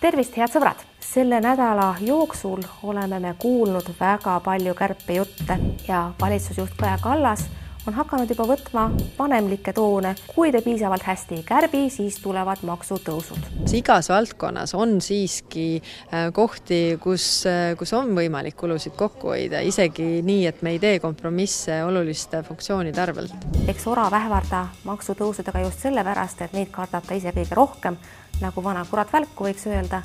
tervist, head sõbrad! selle nädala jooksul oleme me kuulnud väga palju kärpejutte ja valitsusjuht Kaja Kallas on hakanud juba võtma vanemlikke toone. kui te piisavalt hästi ei kärbi, siis tulevad maksutõusud. igas valdkonnas on siiski äh, kohti, kus, äh, kus on võimalik kulusid kokku hoida, isegi nii, et me ei tee kompromisse oluliste funktsioonide arvelt. eks orav ähvarda maksutõusudega just sellepärast, et neid kardab ta ise kõige rohkem, nagu vana kurat välku, võiks öelda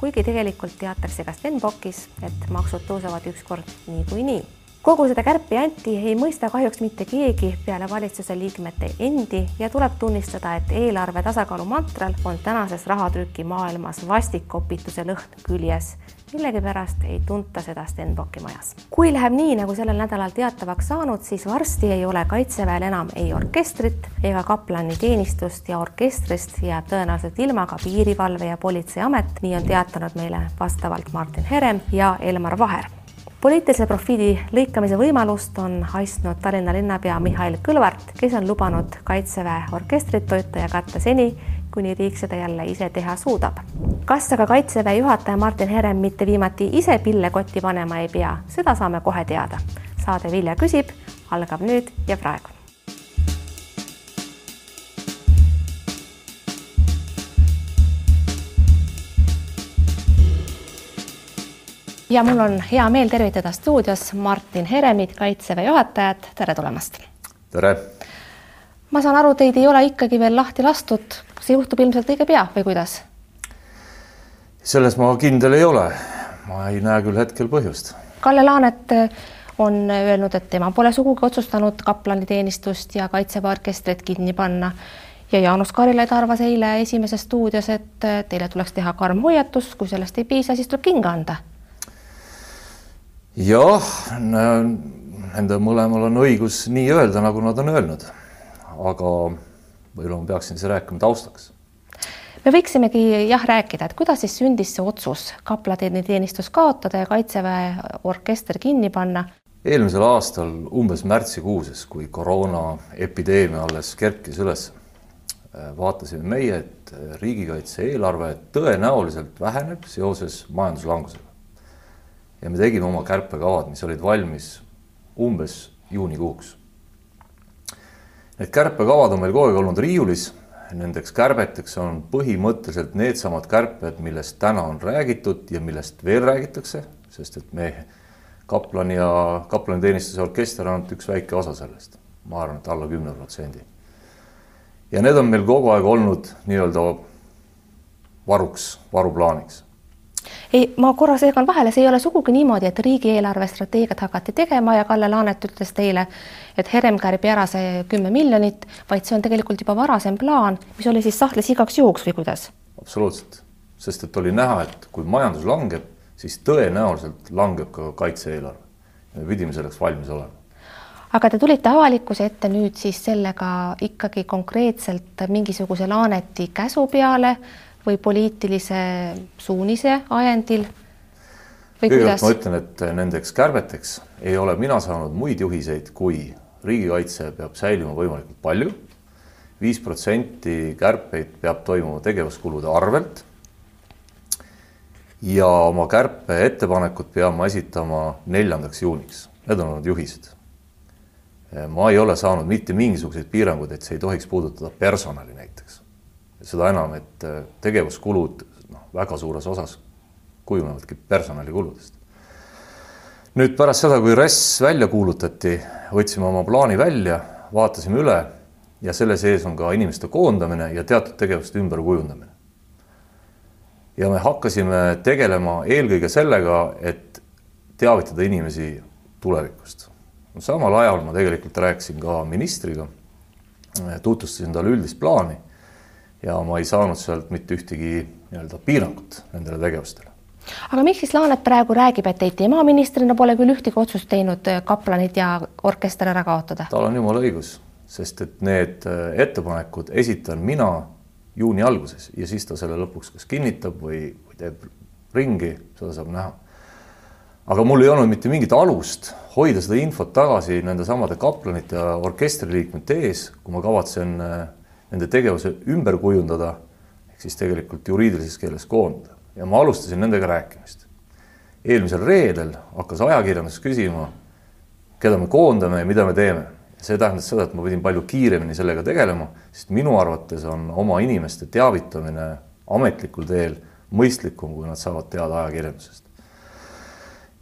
kuigi tegelikult teatakse ka Stenbockis, et maksud tõusevad ükskord niikuinii. nii kogu seda kärpejanti ei mõista kahjuks mitte keegi peale valitsuse liikmete endi ja tuleb tunnistada, et eelarve tasakaalu mantral on tänases rahatrüki maailmas vastik kopituse lõhn küljes. millegipärast ei tunta seda Stenbocki majas. kui läheb nii, nagu sellel nädalal teatavaks saanud, siis varsti ei ole Kaitseväel enam ei orkestrit ega kaplaniteenistust ja orkestrist jääb tõenäoliselt ilma ka Piirivalve ja Politseiamet, nii on teatanud meile vastavalt Martin Herem ja Elmar Vaher poliitilise profiili lõikamise võimalust on haistnud Tallinna linnapea Mihhail Kõlvart, kes on lubanud Kaitseväe orkestrit toita ja katta seni, kuni riik seda jälle ise teha suudab. kas aga Kaitseväe juhataja Martin Herem mitte viimati ise pille kotti panema ei pea, seda saame kohe teada. saade Vilja küsib algab nüüd ja praegu. Ja mul on hea meel tervitada stuudios Martin Heremit, Kaitseväe juhatajat, tere tulemast. tere. ma saan aru, teid ei ole ikkagi veel lahti lastud, see juhtub ilmselt õige pea või kuidas? selles ma kindel ei ole. ma ei näe küll hetkel põhjust. Kalle Laanet on öelnud, et tema pole sugugi otsustanud kaplaniteenistust ja Kaitseväe orkestrit kinni panna ja Jaanus Karilaid arvas eile Esimeses stuudios, et teile tuleks teha karm hoiatus, kui sellest ei piisa, siis tuleb kinga anda jah, nende mõlemal on õigus nii öelda, nagu nad on öelnud. aga võib-olla ma peaksin siis rääkima taustaks. me võiksimegi jah rääkida, et kuidas siis sündis see otsus kaplaniteenistus kaotada ja Kaitseväe orkester kinni panna. eelmisel aastal umbes märtsikuuses, kui koroonaepideemia alles kerkis üles, vaatasime meie, et riigikaitse eelarve tõenäoliselt väheneb seoses majanduslangusega ja me tegime oma kärpekavad, mis olid valmis umbes juunikuuks. Need kärpekavad on meil kogu aeg olnud riiulis, nendeks kärbeteks on põhimõtteliselt needsamad kärped, millest täna on räägitud ja millest veel räägitakse, sest et me, kaplani ja kaplaniteenistuse orkester on ainult üks väike osa sellest, ma arvan, et alla kümne protsendi. ja need on meil kogu aeg olnud nii-öelda varuks, varuplaaniks ei, ma korra segan vahele, see ei ole sugugi niimoodi, et riigieelarve strateegiat hakati tegema ja Kalle Laanet ütles teile, et Herem kärbi ära see kümme miljonit, vaid see on tegelikult juba varasem plaan, mis oli siis sahtlis igaks juhuks või kuidas? absoluutselt, sest et oli näha, et kui majandus langeb, siis tõenäoliselt langeb ka kaitse-eelarve. me pidime selleks valmis olema aga te tulite avalikkuse ette nüüd siis sellega ikkagi konkreetselt mingisuguse Laaneti käsu peale või poliitilise suunise ajendil? kõigepealt ma ütlen, et nendeks kärbeteks ei ole mina saanud muid juhiseid, kui riigikaitse peab säilima võimalikult palju. viis protsenti kärpeid peab toimuma tegevuskulude arvelt. ja oma kärpeettepanekud pean ma esitama neljandaks juuniks, need on olnud juhised. ma ei ole saanud mitte mingisuguseid piiranguid, et see ei tohiks puudutada personali näiteks seda enam, et äh, tegevuskulud noh, väga suures osas kujunevadki personalikuludest. nüüd pärast seda, kui RES välja kuulutati, võtsime oma plaani välja, vaatasime üle ja selle sees on ka inimeste koondamine ja teatud tegevuste ümberkujundamine. ja me hakkasime tegelema eelkõige sellega, et teavitada inimesi tulevikust. samal ajal ma tegelikult rääkisin ka ministriga, tutvustasin talle üldist plaani ja ma ei saanud sealt mitte ühtegi nii-öelda piirangut nendele tegevustele. aga miks siis Laanet praegu räägib, et ei, tema ministrina pole küll ühtegi otsust teinud äh, kaplanid ja orkester ära kaotada? tal on jumala õigus, sest et need äh, ettepanekud esitan mina juuni alguses ja siis ta selle lõpuks kas kinnitab või, või teeb ringi, seda saab näha. aga mul ei olnud mitte mingit alust hoida seda infot tagasi nende samade kaplanite ja orkestri liikmete ees, kui ma kavatsen äh, nende tegevuse ümber kujundada, ehk siis tegelikult juriidilises keeles koondada. ja ma alustasin nendega rääkimist. eelmisel reedel hakkas ajakirjandus küsima, keda me koondame ja mida me teeme. see tähendas seda, et ma pidin palju kiiremini sellega tegelema, sest minu arvates on oma inimeste teavitamine ametlikul teel mõistlikum, kui nad saavad teada ajakirjandusest.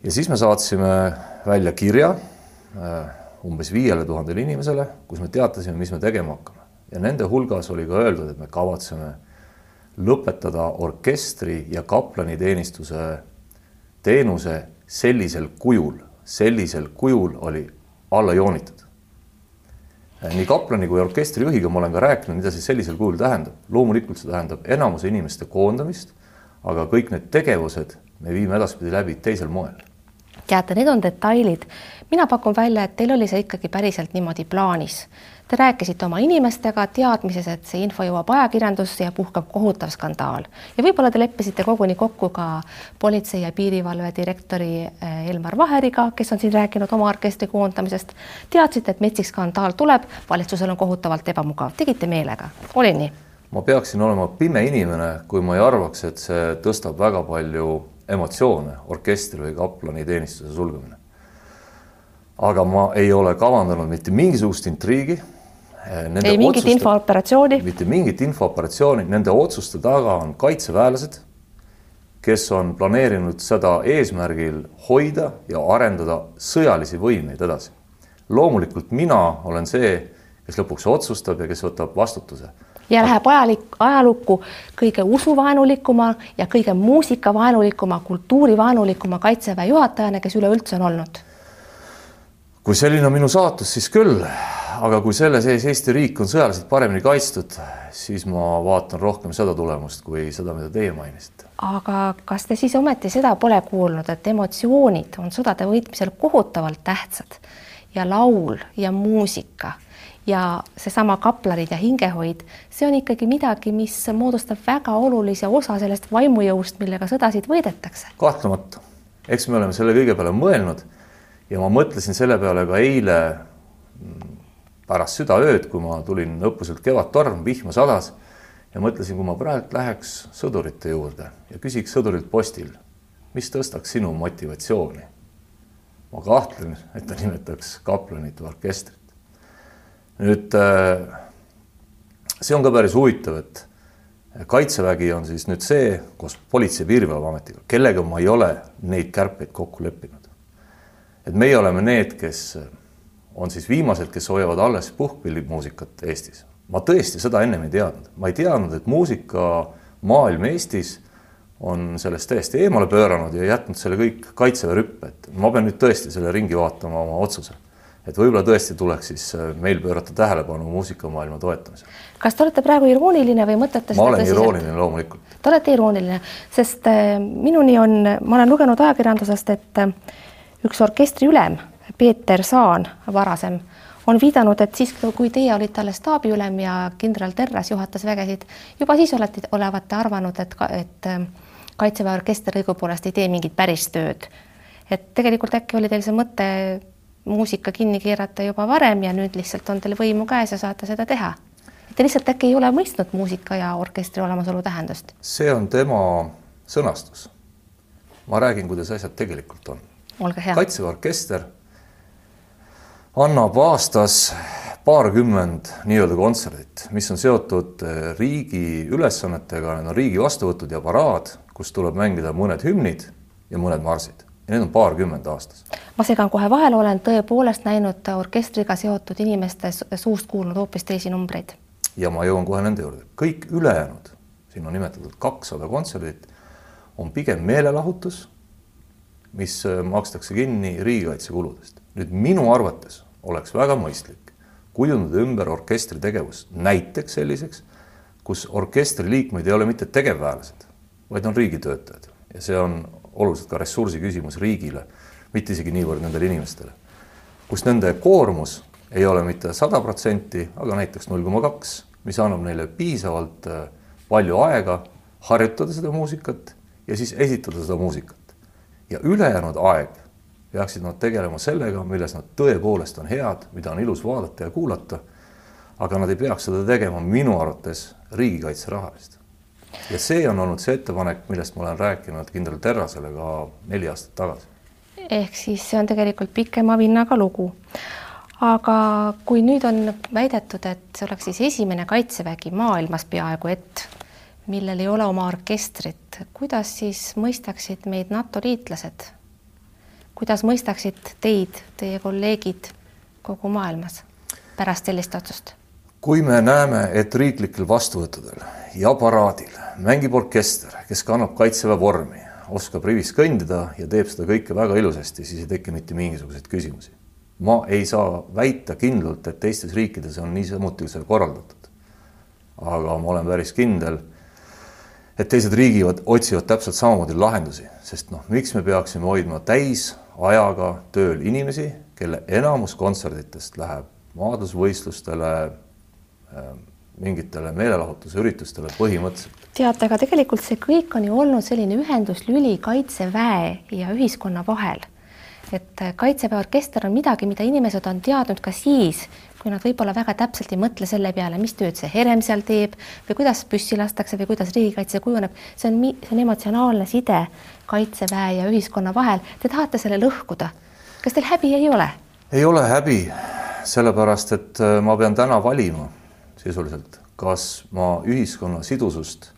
ja siis me saatsime välja kirja äh, umbes viiele tuhandele inimesele, kus me teatasime, mis me tegema hakkame ja nende hulgas oli ka öeldud, et me kavatseme lõpetada orkestri ja kaplaniteenistuse teenuse sellisel kujul, sellisel kujul oli alla joonitud. nii kaplani kui orkestri juhiga ma olen ka rääkinud, mida see sellisel kujul tähendab. loomulikult see tähendab enamuse inimeste koondamist, aga kõik need tegevused me viime edaspidi läbi teisel moel. teate, need on detailid. mina pakun välja, et teil oli see ikkagi päriselt niimoodi plaanis Te rääkisite oma inimestega teadmises, et see info jõuab ajakirjandusse ja puhkab kohutav skandaal ja võib-olla te leppisite koguni kokku ka politsei ja piirivalve direktori eh, Elmar Vaheriga, kes on siin rääkinud oma orkestri koondamisest. teadsite, et metsik skandaal tuleb, valitsusel on kohutavalt ebamugav, tegite meelega, oli nii? ma peaksin olema pime inimene, kui ma ei arvaks, et see tõstab väga palju emotsioone, orkestri või kaplani teenistuse sulgemine. aga ma ei ole kavandanud mitte mingisugust intriigi Nende ei mingit otsuste, infooperatsiooni? mitte mingit infooperatsiooni, nende otsuste taga on kaitseväelased, kes on planeerinud seda eesmärgil hoida ja arendada sõjalisi võimeid edasi. loomulikult mina olen see, kes lõpuks otsustab ja kes võtab vastutuse. ja läheb ajalik, ajalukku kõige usuvaenulikuma ja kõige muusikavaenulikuma, kultuurivaenulikuma kaitseväe juhatajana, kes üleüldse on olnud. kui selline on minu saatus, siis küll aga kui selle sees Eesti riik on sõjaliselt paremini kaitstud, siis ma vaatan rohkem seda tulemust kui seda, mida teie mainisite. aga kas te siis ometi seda pole kuulnud, et emotsioonid on sõdade võitmisel kohutavalt tähtsad ja laul ja muusika ja seesama kaplarid ja hingehoid, see on ikkagi midagi, mis moodustab väga olulise osa sellest vaimujõust, millega sõdasid võidetakse. kahtlemata, eks me oleme selle kõige peale mõelnud ja ma mõtlesin selle peale ka eile pärast südaööd, kui ma tulin õppuselt Kevadtorm, vihma sadas ja mõtlesin, kui ma praegu läheks sõdurite juurde ja küsiks sõdurilt postil, mis tõstaks sinu motivatsiooni. ma kahtlen, et ta nimetaks kaplanit või orkestrit. nüüd äh, see on ka päris huvitav, et kaitsevägi on siis nüüd see koos Politsei- ja Piirivalveametiga, kellega ma ei ole neid kärpeid kokku leppinud. et meie oleme need, kes on siis viimased, kes hoiavad alles puhkpillimuusikat Eestis. ma tõesti seda ennem ei teadnud, ma ei teadnud, et muusikamaailm Eestis on sellest täiesti eemale pööranud ja jätnud selle kõik kaitseväe rüppe, et ma pean nüüd tõesti selle ringi vaatama oma otsuse. et võib-olla tõesti tuleks siis äh, meil pöörata tähelepanu muusikamaailma toetamisele. kas te olete praegu irooniline või mõtlete ma olen irooniline loomulikult. Te olete irooniline, sest äh, minuni on, ma olen lugenud ajakirjandusest, et äh, üks orkestri ülem Peeter Saan, varasem, on viidanud, et siis, kui teie olite alles staabiülem ja kindral Terras juhatas vägesid, juba siis olete, olevate arvanud, et, et ähm, Kaitseväe orkester õigupoolest ei tee mingit päris tööd. et tegelikult äkki oli teil see mõte muusika kinni keerata juba varem ja nüüd lihtsalt on teil võimu käes ja saate seda teha. Te lihtsalt äkki ei ole mõistnud muusika ja orkestri olemasolu tähendust? see on tema sõnastus. ma räägin, kuidas asjad tegelikult on. kaitseväe orkester annab aastas paarkümmend nii-öelda kontserdit, mis on seotud eh, riigi ülesannetega, need on riigi vastuvõtud ja paraad, kus tuleb mängida mõned hümnid ja mõned marsid ja need on paarkümmend aastas. ma segan kohe vahele, olen tõepoolest näinud orkestriga seotud inimeste suust kuulnud hoopis teisi numbreid. ja ma jõuan kohe nende juurde, kõik ülejäänud, siin on nimetatud kakssada kontserdit, on pigem meelelahutus, mis eh, makstakse kinni riigikaitsekuludest nüüd minu arvates oleks väga mõistlik kujundada ümber orkestri tegevus näiteks selliseks, kus orkestri liikmeid ei ole mitte tegevväelased, vaid on riigitöötajad ja see on oluliselt ka ressursi küsimus riigile, mitte isegi niivõrd nendele inimestele, kus nende koormus ei ole mitte sada protsenti, aga näiteks null koma kaks, mis annab neile piisavalt äh, palju aega harjutada seda muusikat ja siis esitada seda muusikat. ja ülejäänud aeg peaksid nad tegelema sellega, milles nad tõepoolest on head, mida on ilus vaadata ja kuulata. aga nad ei peaks seda tegema minu arvates riigikaitse raha eest. ja see on olnud see ettepanek, millest ma olen rääkinud kindral Terrasele ka neli aastat tagasi. ehk siis see on tegelikult pikema vinnaga lugu. aga kui nüüd on väidetud, et see oleks siis esimene kaitsevägi maailmas peaaegu et, millel ei ole oma orkestrit, kuidas siis mõistaksid meid NATO liitlased? Kuidas mõistaksid teid, teie kolleegid kogu maailmas pärast sellist otsust? kui me näeme, et riiklikel vastuvõttudel ja paraadil mängib orkester, kes kannab kaitseväe vormi, oskab rivis kõndida ja teeb seda kõike väga ilusasti, siis ei teki mitte mingisuguseid küsimusi. ma ei saa väita kindlalt, et teistes riikides on niisamuti see korraldatud. aga ma olen päris kindel, et teised riigid otsivad täpselt samamoodi lahendusi, sest noh, miks me peaksime hoidma täisajaga tööl inimesi, kelle enamus kontserditest läheb maadlusvõistlustele Ähm, mingitele meelelahutusüritustele põhimõtteliselt. teate, aga tegelikult see kõik on ju olnud selline ühenduslüli Kaitseväe ja ühiskonna vahel. et äh, Kaitseväe orkester on midagi, mida inimesed on teadnud ka siis, kui nad võib-olla väga täpselt ei mõtle selle peale, mis tööd see Herem seal teeb või kuidas püssi lastakse või kuidas riigikaitse kujuneb. see on, see on emotsionaalne side Kaitseväe ja ühiskonna vahel. Te tahate selle lõhkuda. kas teil häbi ei ole? ei ole häbi, sellepärast et äh, ma pean täna valima sisuliselt, kas ma ühiskonna sidusust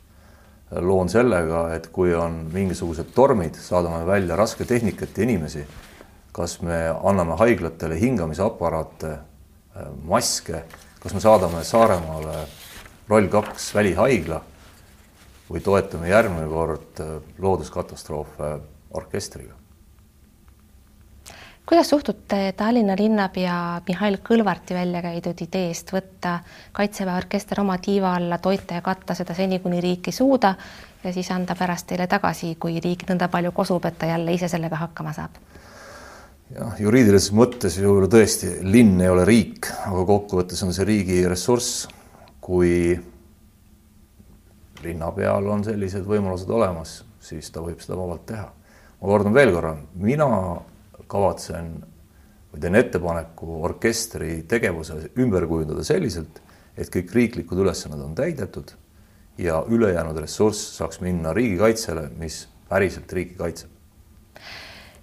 loon sellega, et kui on mingisugused tormid, saadame välja rasketehnikat ja inimesi, kas me anname haiglatele hingamisaparaate, maske, kas me saadame Saaremaale roll kaks välihaigla või toetame järgmine kord looduskatastroofe orkestriga kuidas suhtute Tallinna linnapea Mihhail Kõlvarti välja käidud ideest võtta Kaitseväe orkester oma tiiva alla, toita ja katta seda seni, kuni riik ei suuda ja siis anda pärast teile tagasi, kui riik nõnda palju kosub, et ta jälle ise sellega hakkama saab? Jah, juriidilises mõttes ju tõesti linn ei ole riik, aga kokkuvõttes on see riigi ressurss, kui linnapeal on sellised võimalused olemas, siis ta võib seda vabalt teha. ma kordan veel korra, mina kavatsen või teen ettepaneku orkestri tegevuse ümber kujundada selliselt, et kõik riiklikud ülesanded on täidetud ja ülejäänud ressurss saaks minna riigikaitsele, mis päriselt riiki kaitseb.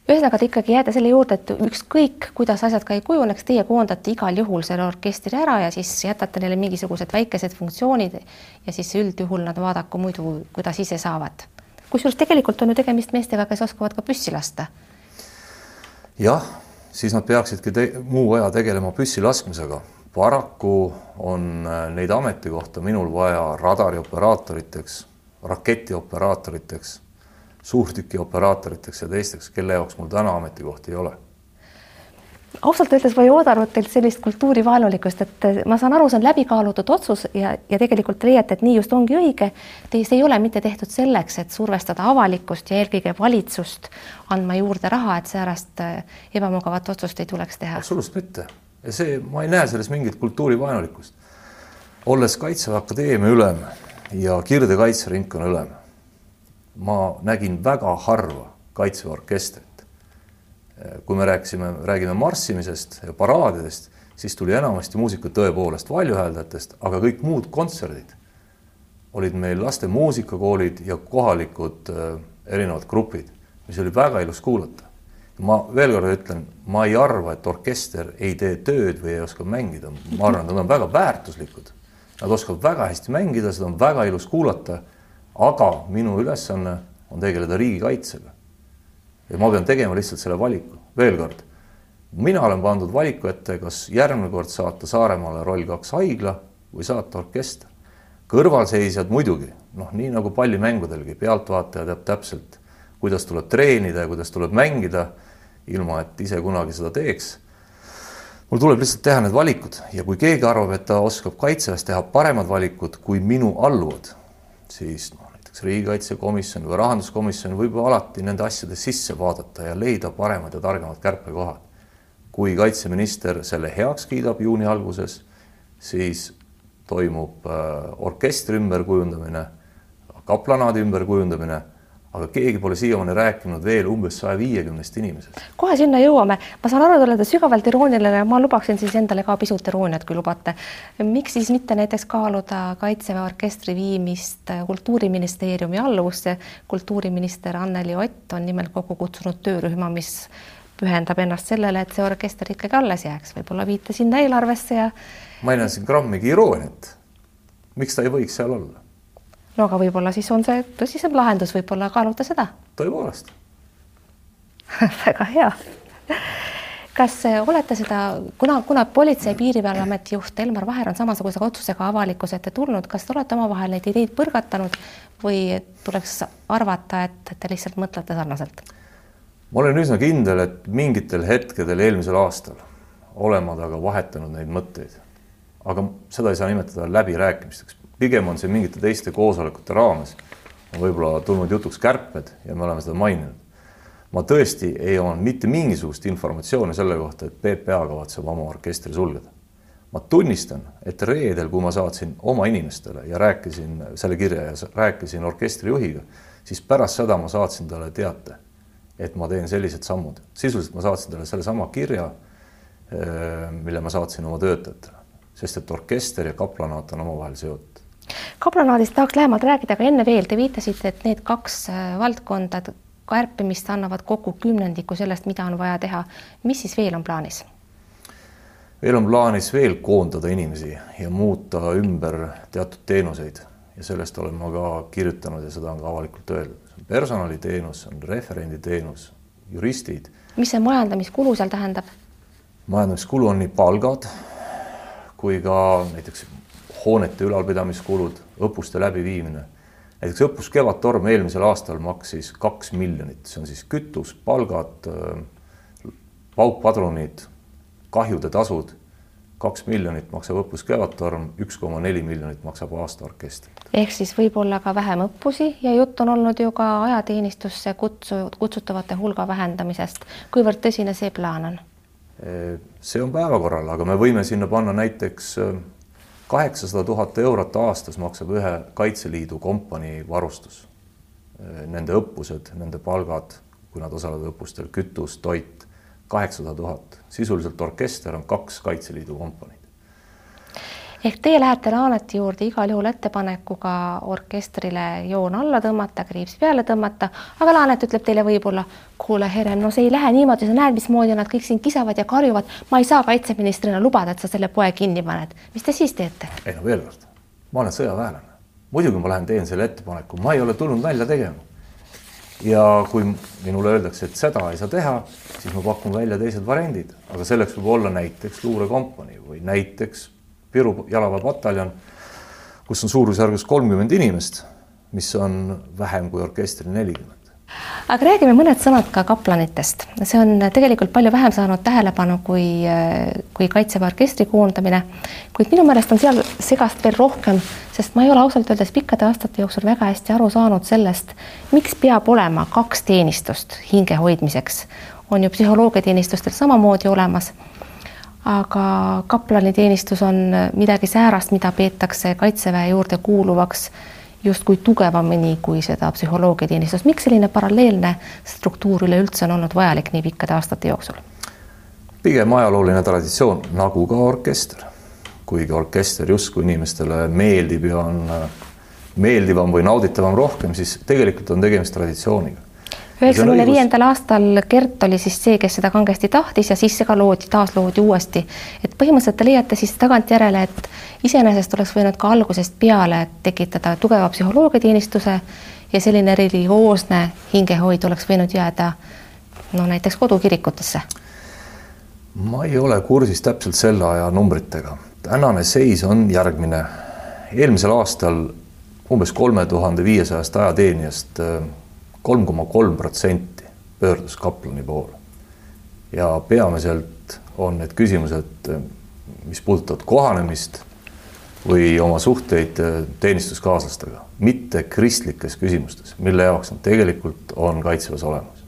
Ühesõnaga, te ikkagi jääte selle juurde, et ükskõik, kuidas asjad ka ei kujuneks, teie koondate igal juhul selle orkestri ära ja siis jätate neile mingisugused väikesed funktsioonid ja siis üldjuhul nad vaadaku muidu, kuidas ise saavad. kusjuures tegelikult on ju tegemist meestega, kes oskavad ka püssi lasta jah, siis nad peaksidki muu aja tegelema püssi laskmisega. paraku on äh, neid ametikohta minul vaja radariooperaatoriteks, raketioperaatoriteks, suurtükioperaatoriteks ja teisteks, kelle jaoks mul täna ametikohti ei ole ausalt öeldes ma ei oodanud teilt sellist kultuurivaenulikkust, et ma saan aru, see on läbikaalutud otsus ja, ja tegelikult te leiate, et nii just ongi õige. Te, see ei ole mitte tehtud selleks, et survestada avalikkust ja eelkõige valitsust andma juurde raha, et säärast äh, ebamugavat otsust ei tuleks teha. absoluutselt mitte ja see, ma ei näe selles mingit kultuurivaenulikkust. olles Kaitseväe Akadeemia ülem ja Kirde kaitseringkonna ülem, ma nägin väga harva Kaitseväe orkestrit kui me rääkisime, räägime marssimisest ja paraadidest, siis tuli enamasti muusikud tõepoolest valjuhääldajatest, aga kõik muud kontserdid olid meil laste muusikakoolid ja kohalikud äh, erinevad grupid, mis oli väga ilus kuulata. ma veel kord ütlen, ma ei arva, et orkester ei tee tööd või ei oska mängida, ma arvan, nad on väga väärtuslikud. Nad oskavad väga hästi mängida, seda on väga ilus kuulata. Aga minu ülesanne on tegeleda riigikaitsega ja ma pean tegema lihtsalt selle valiku, veel kord. mina olen pandud valiku ette, kas järgmine kord saata Saaremaale roll kaks haigla või saata orkester. kõrvalseisjad muidugi, noh, nii nagu pallimängudelgi, pealtvaataja teab täpselt, kuidas tuleb treenida ja kuidas tuleb mängida, ilma et ise kunagi seda teeks mul tuleb lihtsalt teha need valikud ja kui keegi arvab, et ta oskab kaitseväes teha paremad valikud kui minu alluvad, siis noh, näiteks riigikaitsekomisjon või rahanduskomisjon võib alati nende asjade sisse vaadata ja leida paremad ja targemad kärpekohad. kui kaitseminister selle heaks kiidab juuni alguses, siis toimub äh, orkestri ümberkujundamine, kaplanaadi ümberkujundamine, aga keegi pole siiamaani rääkinud veel umbes saja viiekümnest inimesest. kohe sinna jõuame, ma saan aru, te olete sügavalt irooniline, ma lubaksin siis endale ka pisut irooniat, kui lubate. miks siis mitte näiteks kaaluda Kaitseväe orkestri viimist Kultuuriministeeriumi alluvusse? kultuuriminister Anneli Ott on nimelt kokku kutsunud töörühma, mis pühendab ennast sellele, et see orkester ikkagi alles jääks, võib-olla viite sinna eelarvesse ja. ma ei näe siin grammigi irooniat. miks ta ei võiks seal olla? No aga võib-olla siis on see tõsisem lahendus, võib-olla kaaluda seda. tõepoolest väga hea. kas olete seda, kuna, kuna Politsei- ja Piirivalveameti juht Elmar Vaher on samasuguse otsusega avalikkuse ette tulnud, kas te olete omavahel neid ideid põrgatanud või tuleks arvata, et te lihtsalt mõtlete sarnaselt? ma olen üsna kindel, et mingitel hetkedel eelmisel aastal olen ma temaga vahetanud neid mõtteid. aga seda ei saa nimetada läbirääkimisteks, pigem on see mingite teiste koosolekute raames võib-olla tulnud jutuks kärped ja me oleme seda maininud. ma tõesti ei omanud mitte mingisugust informatsiooni selle kohta, et PPA kavatseb oma orkestri sulgeda. ma tunnistan, et reedel, kui ma saatsin oma inimestele ja rääkisin selle kirja ja rääkisin orkestri juhiga, siis pärast seda ma saatsin talle teate, et ma teen sellised sammud. sisuliselt ma saatsin talle sellesama kirja, eh, mille ma saatsin oma töötajatele, sest et orkester ja kaplanaat on omavahel seotud kaplanaadist tahaks lähemalt rääkida, aga enne veel, te viitasite, et need kaks äh, valdkonda kärpimist annavad kokku kümnendiku sellest, mida on vaja teha. mis siis veel on plaanis? veel on plaanis veel koondada inimesi ja muuta ümber teatud teenuseid ja sellest olen ma ka kirjutanud ja seda on ka avalikult öeldud. personaliteenus, on referenditeenus, juristid. mis see majandamiskulu seal tähendab? majandamiskulu on nii palgad kui ka näiteks hoonete ülalpidamiskulud, õppuste läbiviimine. näiteks õppus Kevadtorm eelmisel aastal maksis kaks miljonit, see on siis kütus, palgad, paukpadrunid, kahjude tasud. kaks miljonit maksab õppus Kevadtorm, üks koma neli miljonit maksab aastaorkester. ehk siis võib-olla ka vähem õppusi ja jutt on olnud ju ka ajateenistusse kutsu, kutsutavate hulga vähendamisest. kuivõrd tõsine see plaan on? see on päevakorral, aga me võime sinna panna näiteks kaheksasada tuhat eurot aastas maksab ühe Kaitseliidu kompanii varustus. Nende õppused, nende palgad, kui nad osalevad õppustel, kütus, toit, kaheksasada tuhat. sisuliselt orkester on kaks Kaitseliidu kompaniid ehk teie lähete Laaneti juurde igal juhul ettepanekuga orkestrile joon alla tõmmata, kriips peale tõmmata, aga Laanet ütleb teile võib-olla, kuule, Herem, no see ei lähe niimoodi, sa näed, mismoodi nad kõik siin kisavad ja karjuvad. ma ei saa kaitseministrina lubada, et sa selle poe kinni paned. mis te siis teete? ei no veel kord, ma olen sõjaväelane, muidugi ma lähen teen selle ettepaneku, ma ei ole tulnud nalja tegema. ja kui minule öeldakse, et seda ei saa teha, siis ma pakun välja teised variandid, aga selleks võib olla näiteks luurekompanii või näiteks Viru jalaväepataljon, kus on suurusjärgus kolmkümmend inimest, mis on vähem kui orkestril nelikümmend. Aga räägime mõned sõnad ka kaplanitest, see on tegelikult palju vähem saanud tähelepanu kui, kui Kaitseväe orkestri koondamine, kuid minu meelest on seal segast veel rohkem, sest ma ei ole ausalt öeldes pikkade aastate jooksul väga hästi aru saanud sellest, miks peab olema kaks teenistust hinge hoidmiseks. on ju psühholoogiateenistustel samamoodi olemas aga kaplaniteenistus on midagi säärast, mida peetakse Kaitseväe juurde kuuluvaks justkui tugevamini kui seda psühholoogiateenistust. miks selline paralleelne struktuur üleüldse on olnud vajalik nii pikkade aastate jooksul? pigem ajalooline traditsioon, nagu ka orkester. kuigi orkester justkui inimestele meeldib ja on meeldivam või nauditavam rohkem, siis tegelikult on tegemist traditsiooniga üheksakümne viiendal aastal Gert oli siis see, kes seda kangesti tahtis ja siis see ka loodi, taasloodi uuesti. et põhimõtteliselt te leiate siis tagantjärele, et iseenesest oleks võinud ka algusest peale tekitada tugeva psühholoogiateenistuse ja selline religioosne hingehoid oleks võinud jääda no näiteks kodukirikutesse. ma ei ole kursis täpselt selle aja numbritega. tänane seis on järgmine. eelmisel aastal umbes kolme tuhande viiesajast ajateenijast kolm koma kolm protsenti pöördus kaplani poole. ja peamiselt on need küsimused, mis puudutavad kohanemist või oma suhteid teenistuskaaslastega, mitte kristlikes küsimustes, mille jaoks nad tegelikult on kaitseväes olemas.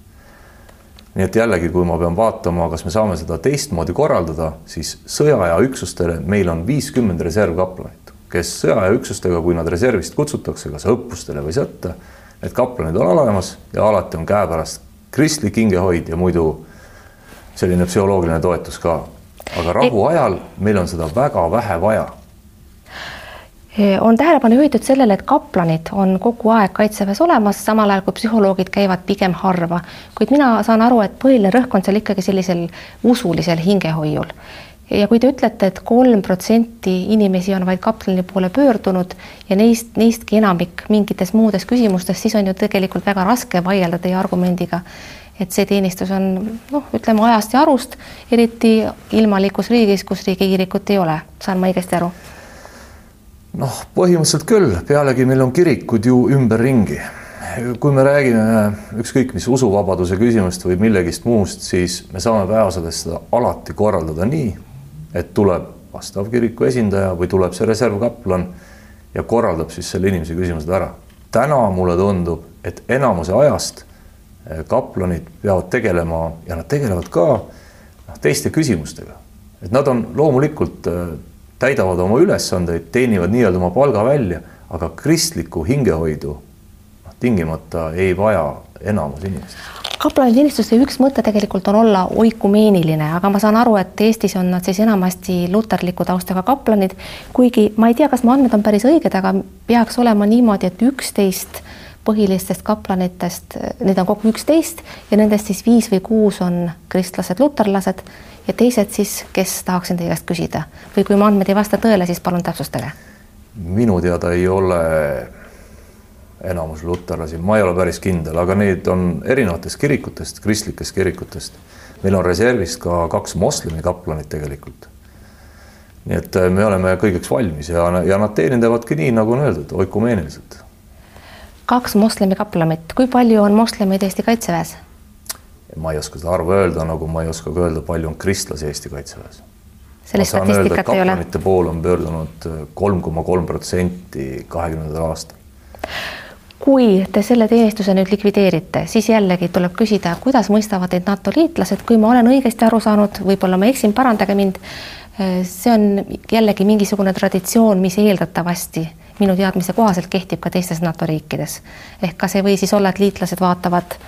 nii et jällegi, kui ma pean vaatama, kas me saame seda teistmoodi korraldada, siis sõjaaja üksustele meil on viiskümmend reservkaplanit, kes sõjaaja üksustega, kui nad reservist kutsutakse kas õppustele või sõtta et kaplanid on olemas ja alati on käepärast kristlik hingehoid ja muidu selline psühholoogiline toetus ka. aga rahuajal meil on seda väga vähe vaja on tähelepanu juhitud sellele, et kaplanid on kogu aeg kaitseväes olemas, samal ajal kui psühholoogid käivad pigem harva, kuid mina saan aru, et põhiline rõhk on seal ikkagi sellisel usulisel hingehoiul. Ja kui te ütlete et, et kolm protsenti inimesi on vaid kaplani poole pöördunud ja neist, neistki enamik mingites muudes küsimustes, siis on ju tegelikult väga raske vaielda teie argumendiga, et see teenistus on noh, ütleme ajast ja arust, eriti ilmalikus riigis, kus riigikirikut ei ole, saan ma õigesti aru? noh, põhimõtteliselt küll, pealegi meil on kirikud ju ümberringi. kui me räägime ükskõik mis usuvabaduse küsimust või millegist muust, siis me saame Väeosades seda alati korraldada nii, et tuleb vastav kiriku esindaja või tuleb see reservkaplan ja korraldab siis selle inimese küsimused ära. täna mulle tundub, et enamuse ajast eh, kaplanid peavad tegelema ja nad tegelevad ka noh, teiste küsimustega, et nad on loomulikult eh, täidavad oma ülesandeid, teenivad nii-öelda oma palga välja, aga kristlikku hingehoidu noh, tingimata ei vaja enamus inimestest kaplaniteenistuste üks mõte tegelikult on olla oikumeeniline, aga ma saan aru, et Eestis on nad siis enamasti luterliku taustaga kaplanid, kuigi ma ei tea, kas mu andmed on päris õiged, aga peaks olema niimoodi, et üksteist põhilistest kaplanitest, neid on kokku üksteist ja nendest siis viis või kuus on kristlased, luterlased ja teised siis, kes tahaksin teie käest küsida või kui mu andmed ei vasta tõele, siis palun täpsustage. minu teada ei ole enamus luterlasi, ma ei ole päris kindel, aga neid on erinevatest kirikutest, kristlikest kirikutest. meil on reservis ka kaks moslemi kaplanit tegelikult. nii et äh, me oleme kõigeks valmis ja, ja nad teenindavadki nii, nagu on öeldud, oikumeeniliselt. kaks moslemi kaplanit, kui palju on moslemeid Eesti Kaitseväes? ma ei oska seda arvu öelda, nagu ma ei oska ka öelda, palju on kristlasi Eesti Kaitseväes. sellist statistikat ei ole? kaplanite poole on pöördunud kolm koma kolm protsenti kahekümnendal aastal. Kui te selle teenistuse nüüd likvideerite, siis jällegi tuleb küsida, kuidas mõistavad teid NATO liitlased, kui ma olen õigesti aru saanud, võib-olla ma eksin, parandage mind. see on jällegi mingisugune traditsioon, mis eeldatavasti minu teadmise kohaselt kehtib ka teistes NATO riikides. ehk kas ei või siis olla, et liitlased vaatavad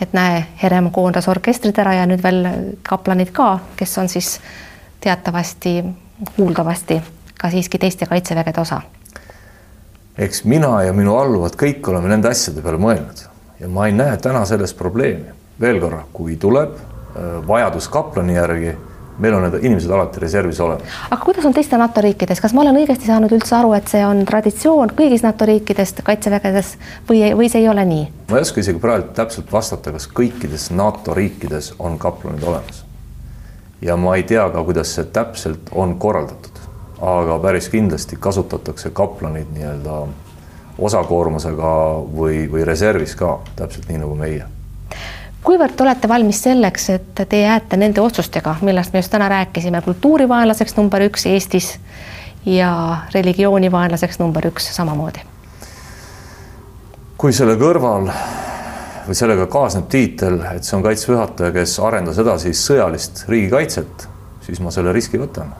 et näe, Herem koondas orkestrid ära ja nüüd veel kaplanid ka, kes on siis teatavasti, kuuldavasti ka siiski teiste kaitsevägede osa. Eks mina ja minu alluvad kõik oleme nende asjade peale mõelnud ja ma ei näe täna selles probleemi. veel korra, kui tuleb äh, vajadus kaplani järgi meil on need inimesed alati reservis olemas. aga kuidas on teiste NATO riikides, kas ma olen õigesti saanud üldse aru, et see on traditsioon kõigis NATO riikidest kaitsevägedes või, või see ei ole nii? ma ei oska isegi praegu täpselt vastata, kas kõikides NATO riikides on kaplanid olemas. ja ma ei tea ka, kuidas see täpselt on korraldatud, aga päris kindlasti kasutatakse kaplanid nii-öelda osakoormusega või, või reservis ka täpselt nii nagu meie kuivõrd te olete valmis selleks, et te jääte nende otsustega, millest me just täna rääkisime, kultuurivaenlaseks number üks Eestis ja religioonivaenlaseks number üks samamoodi? kui selle kõrval või sellega kaasneb tiitel, et see on Kaitseväe juhataja, kes arendas edasi sõjalist riigikaitset, siis ma selle riski võtan.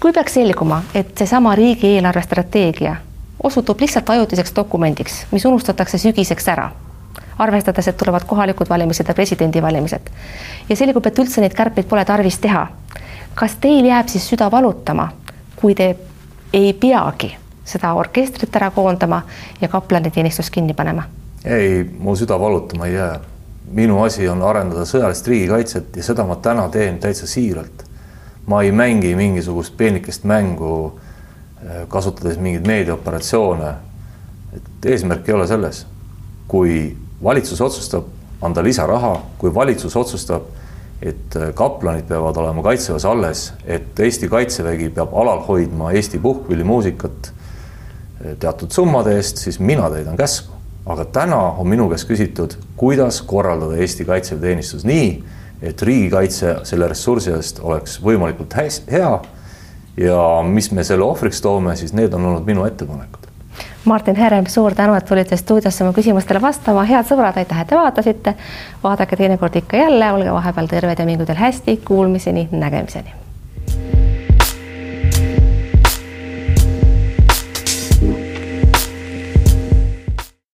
Kui peaks selguma, et seesama riigieelarve strateegia osutub lihtsalt ajutiseks dokumendiks, mis unustatakse sügiseks ära arvestades, et tulevad kohalikud valimised ja presidendivalimised. ja selgub, et üldse neid kärpeid pole tarvis teha. kas teil jääb siis süda valutama, kui te ei peagi seda orkestrit ära koondama ja kaplaniteenistust kinni panema? ei, mu süda valutama ei jää. minu asi on arendada sõjalist riigikaitset ja seda ma täna teen täitsa siiralt. Ma ei mängi mingisugust peenikest mängu, eh, kasutades mingeid meediaoperatsioone. et eesmärk ei ole selles, kui valitsus otsustab anda lisaraha, kui valitsus otsustab, et äh, kaplanid peavad olema kaitseväes alles, et Eesti Kaitsevägi peab alal hoidma Eesti puhkpillimuusikat äh, teatud summade eest, siis mina täidan käsku. aga täna on minu käest küsitud, kuidas korraldada Eesti kaitseväeteenistus nii, et riigikaitse selle ressursi eest oleks võimalikult hea. Ja mis me selle ohvriks toome, siis need on olnud minu ettepanekud. Martin Herem, suur tänu, et tulite stuudiosse mu küsimustele vastama, head sõbrad, aitäh, et te vaatasite. vaadake teinekord ikka jälle, olge vahepeal terved ja mingu teil hästi, kuulmiseni, nägemiseni